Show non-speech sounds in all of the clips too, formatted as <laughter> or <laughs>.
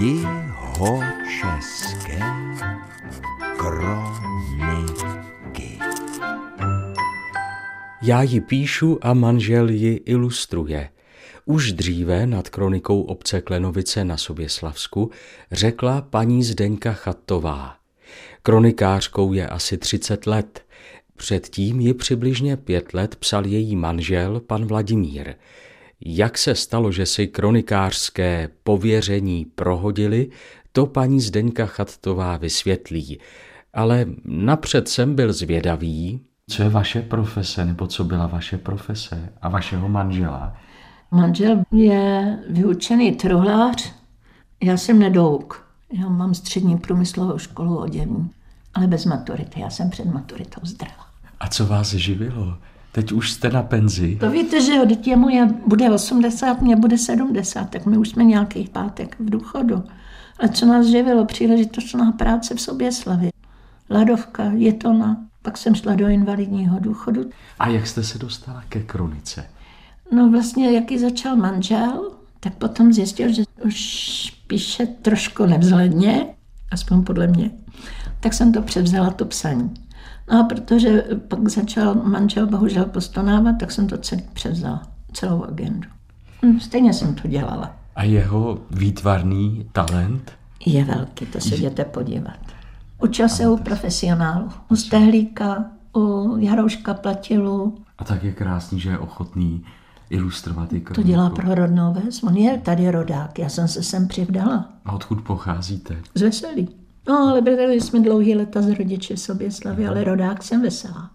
Jihočeské kroniky. Já ji píšu a manžel ji ilustruje. Už dříve nad kronikou obce Klenovice na Soběslavsku řekla paní Zdeňka Chattová. Kronikářkou je asi 30 let. Předtím ji přibližně pět let psal její manžel, pan Vladimír. Jak se stalo, že si kronikářské pověření prohodili, to paní Zdeňka Chattová vysvětlí. Ale napřed jsem byl zvědavý. Co je vaše profese, nebo co byla vaše profese a vašeho manžela? Manžel je vyučený truhlář, já jsem nedouk. Já mám střední průmyslovou školu oděvní, ale bez maturity. Já jsem před maturitou zdrala. A co vás živilo? Teď už jste na penzi. To víte, že jo, dítě mu je, bude 80, mě bude 70, tak my už jsme nějakých pátek v důchodu. A co nás živilo? Příležitostná práce v Soběslavě. Ladovka, Jetona, pak jsem šla do invalidního důchodu. A jak jste se dostala ke kronice? No vlastně, jaký začal manžel, tak potom zjistil, že už píše trošku nevzhledně, aspoň podle mě. Tak jsem to převzala, to psaní. No a protože pak začal manžel bohužel postonávat, tak jsem to celý převzala, celou agendu. Hm, Stejně jsem to dělala. A jeho výtvarný talent? Je velký, to se jděte podívat. Učil se u profesionálu, u Stehlíka, u Jarouška Platilu. A tak je krásný, že je ochotný ilustrovat i To kroniku. dělá pro rodnou ves. On je tady rodák, já jsem se sem přivdala. A odkud pocházíte? Z veselí. No, ale byli jsme dlouhý leta z rodiče sobě slavy, ale rodák jsem veselák.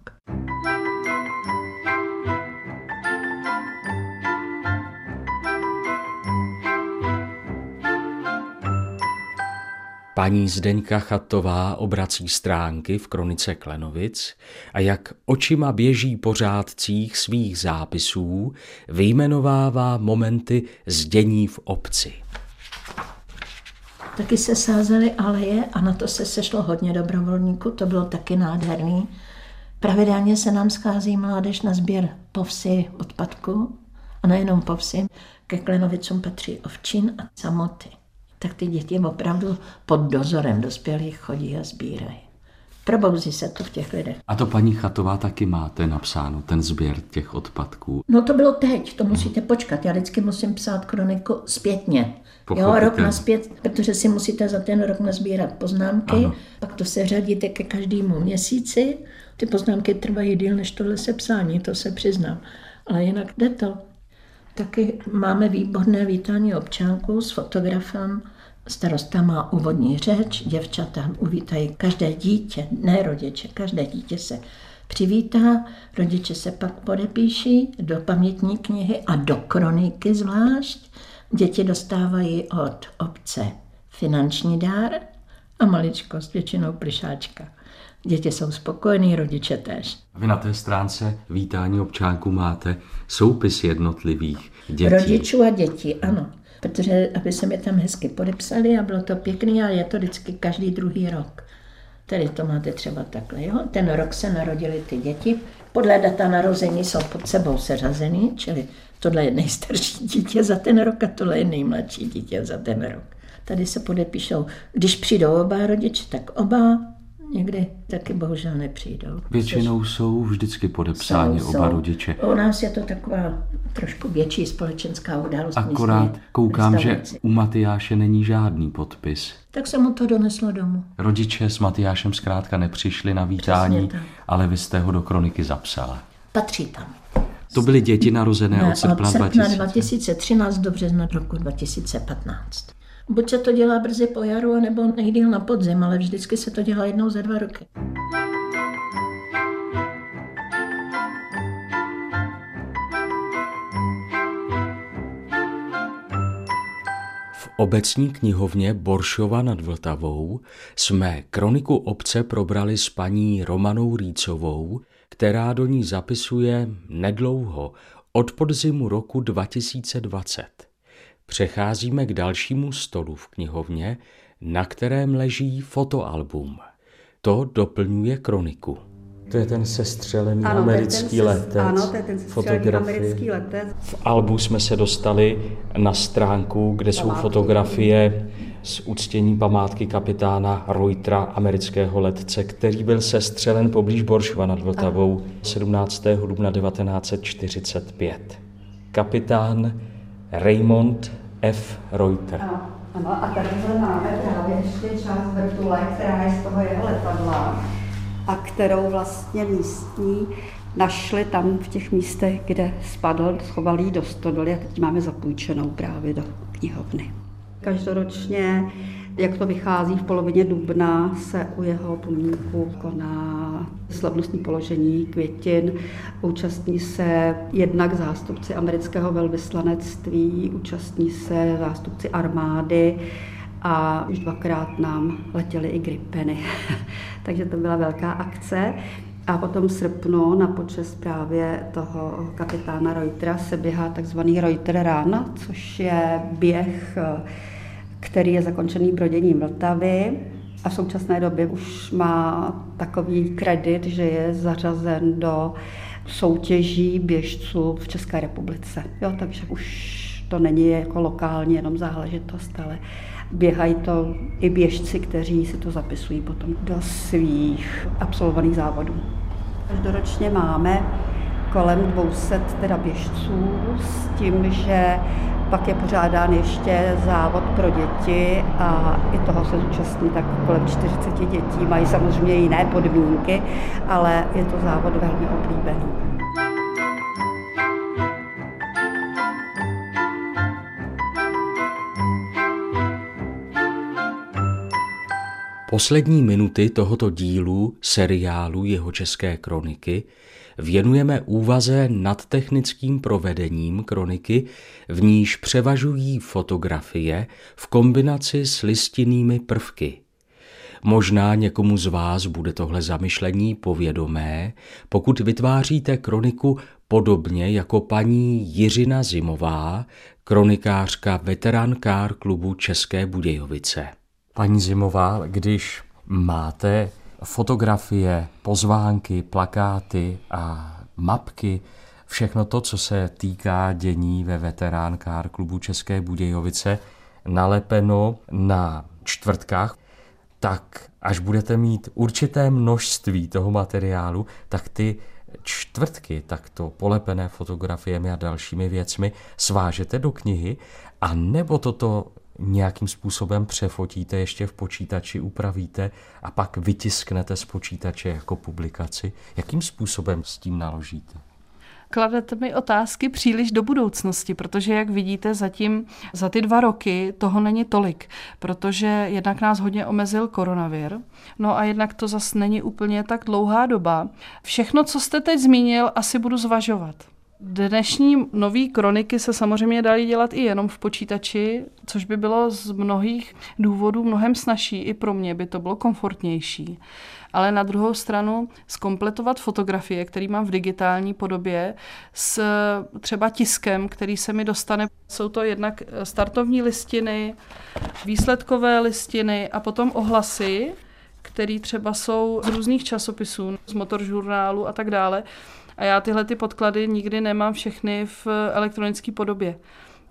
Paní Zdeňka Chatová obrací stránky v kronice Klenovic a jak očima běží po řádcích svých zápisů, vyjmenovává momenty z dění v obci. Taky se sázely aleje a na to se sešlo hodně dobrovolníků, to bylo taky nádherný. Pravidelně se nám schází mládež na sběr povsy odpadku a nejenom povsy, ke Klenovicům patří ovčin a samoty. Tak ty děti opravdu pod dozorem dospělých chodí a sbírají. Probouzí se to v těch lidech. A to paní Chatová taky máte napsáno, ten sběr těch odpadků. No to bylo teď, to musíte počkat. Já vždycky musím psát kroniku zpětně. Jo, rok naspět, protože si musíte za ten rok nazbírat poznámky, Ano. ano. pak to se řadíte ke každému měsíci. Ty poznámky trvají díl než tohle sepsání, to se přiznám. Ale jinak jde to. Taky máme výborné vítání občánků s fotografem. Starosta má úvodní řeč, děvčata uvítají každé dítě, ne rodiče, každé dítě se přivítá, rodiče se pak podepíší do pamětní knihy a do kroniky zvlášť. Děti dostávají od obce finanční dár a maličkost, většinou plišáčka. Děti jsou spokojení, rodiče tež. Vy na té stránce vítání občánku máte soupis jednotlivých dětí. Rodičů a dětí, ano. Protože aby se mi tam hezky podepsali a bylo to pěkný a je to vždycky každý druhý rok. Tady to máte třeba takhle, jo? Ten rok se narodili ty děti. Podle data narození jsou pod sebou seřazený, čili tohle je nejstarší <laughs> dítě za ten rok a tohle je nejmladší dítě za ten rok. Tady se podepíšou, když přijdou oba rodiče, tak oba, někdy taky bohužel nepřijdou. Většinou jsou vždycky podepsáni Jsou, oba jsou. rodiče. U nás je to taková trošku větší společenská událost. Akorát koukám, že u Matyáše není žádný podpis. Tak se mu to doneslo domů. Rodiče s Matyášem zkrátka nepřišli na vítání, ale vy jste ho do kroniky zapsala. Patří tam. To byly děti narozené Ne, od srpna od srpna 2000. 2013 do března roku 2015. Buď se to dělá brzy po jaru, nebo nejdýl na podzim, ale vždycky se to dělá jednou za dva roky. V obecní knihovně Boršova nad Vltavou jsme kroniku obce probrali s paní Romanou Rýcovou, která do ní zapisuje nedlouho, od podzimu roku 2020. Přecházíme k dalšímu stolu v knihovně, na kterém leží fotoalbum. To doplňuje kroniku. To je ten sestřelený Ano, ten americký ses- letec. Ano, to je ten sestřelený fotografie. americký letec. V albu jsme se dostali na stránku, kde jsou Památky. fotografie z uctění památky kapitána Reutera, amerického letce, který byl sestřelen poblíž Boršva nad Vltavou 17. dubna 1945. Kapitán Raymond F. Reuter. Ano, a tady máme právě ještě část vrtule, která je z toho jeho letadla a kterou vlastně místní našli tam v těch místech, kde spadl, schovali do stodoly a teď máme zapůjčenou právě do knihovny. Každoročně, jak to vychází v polovině dubna, se u jeho pomínku koná slavnostní položení květin. Účastní se jednak zástupci amerického velvyslanectví, účastní se zástupci armády, a už dvakrát nám letěly i gripeny. <laughs> Takže to byla velká akce. A potom v srpnu na počest právě toho kapitána Reutera se běhá takzvaný Reuter Run, což je běh, který je zakončený broděním Vltavy a v současné době už má takový kredit, že je zařazen do soutěží běžců v České republice. Jo, takže už to není jako lokální jenom záležitost, ale běhají to i běžci, kteří si to zapisují potom do svých absolvovaných závodů. Každoročně máme kolem 200 teda běžců s tím, že pak je pořádán ještě závod pro děti a i toho se zúčastní tak kolem 40 dětí. Mají samozřejmě jiné podmínky, ale je to závod velmi oblíbený. Poslední minuty tohoto dílu seriálu Jeho české kroniky věnujeme úvaze nad technickým provedením kroniky, v níž převažují fotografie v kombinaci s listinnými prvky. Možná někomu z vás bude tohle zamyšlení povědomé, pokud vytváříte kroniku podobně jako paní Jiřina Zimová, kronikářka veterankár klubu České Budějovice. Paní Zimová, když máte fotografie, pozvánky, plakáty a mapky, všechno to, co se týká dění ve veteránkár klubu České Budějovice, nalepeno na čtvrtkách, tak až budete mít určité množství toho materiálu, tak ty čtvrtky, takto polepené fotografiemi a dalšími věcmi svážete do knihy a nebo toto nějakým způsobem přefotíte ještě v počítači, upravíte a pak vytisknete z počítače jako publikaci. Jakým způsobem s tím naložíte? kladete mi otázky příliš do budoucnosti, protože jak vidíte, zatím za ty dva roky toho není tolik, protože jednak nás hodně omezil koronavir, no a jednak to zase není úplně tak dlouhá doba. Všechno, co jste teď zmínil, asi budu zvažovat. Dnešní nové kroniky se samozřejmě daly dělat i jenom v počítači, což by bylo z mnohých důvodů mnohem snažší. I pro mě by to bylo komfortnější. Ale na druhou stranu skompletovat fotografie, který mám v digitální podobě, s třeba tiskem, který se mi dostane. Jsou to jednak startovní listiny, výsledkové listiny a potom ohlasy, které třeba jsou z různých časopisů, z motoržurnálu a tak dále a já tyhle ty podklady nikdy nemám všechny v elektronické podobě.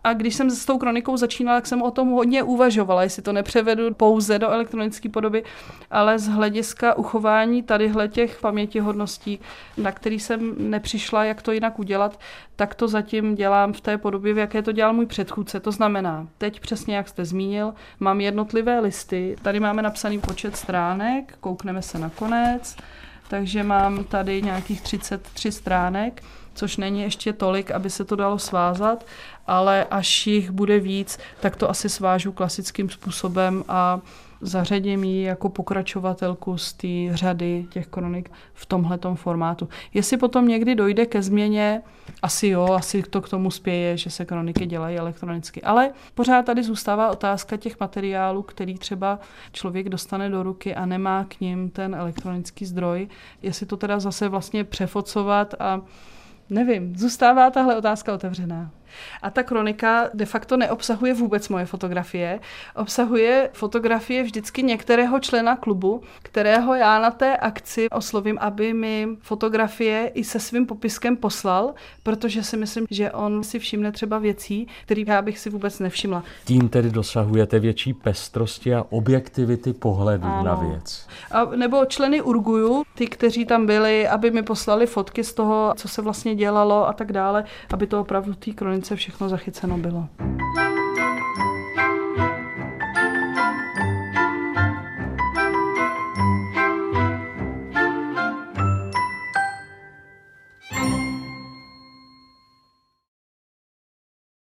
A když jsem s tou kronikou začínala, tak jsem o tom hodně uvažovala, jestli to nepřevedu pouze do elektronické podoby, ale z hlediska uchování tadyhle těch pamětihodností, na který jsem nepřišla, jak to jinak udělat, tak to zatím dělám v té podobě, v jaké to dělal můj předchůdce. To znamená, teď přesně jak jste zmínil, mám jednotlivé listy, tady máme napsaný počet stránek, koukneme se na konec, takže mám tady nějakých 33 stránek, což není ještě tolik, aby se to dalo svázat, ale až jich bude víc, tak to asi svážu klasickým způsobem a zařadím ji jako pokračovatelku z té řady těch kronik v tomhletom formátu. Jestli potom někdy dojde ke změně, asi jo, asi to k tomu spěje, že se kroniky dělají elektronicky. Ale pořád tady zůstává otázka těch materiálů, který třeba člověk dostane do ruky a nemá k ním ten elektronický zdroj. Jestli to teda zase vlastně přefocovat a nevím, zůstává tahle otázka otevřená. A ta kronika de facto neobsahuje vůbec moje fotografie. Obsahuje fotografie vždycky některého člena klubu, kterého já na té akci oslovím, aby mi fotografie i se svým popiskem poslal, protože si myslím, že on si všimne třeba věcí, které já bych si vůbec nevšimla. Tím tedy dosahujete větší pestrosti a objektivity pohledu ano. na věc. A nebo členy Urguju, ty, kteří tam byli, aby mi poslali fotky z toho, co se vlastně dělalo a tak dále, aby to opravdu té kronice hranice všechno zachyceno bylo.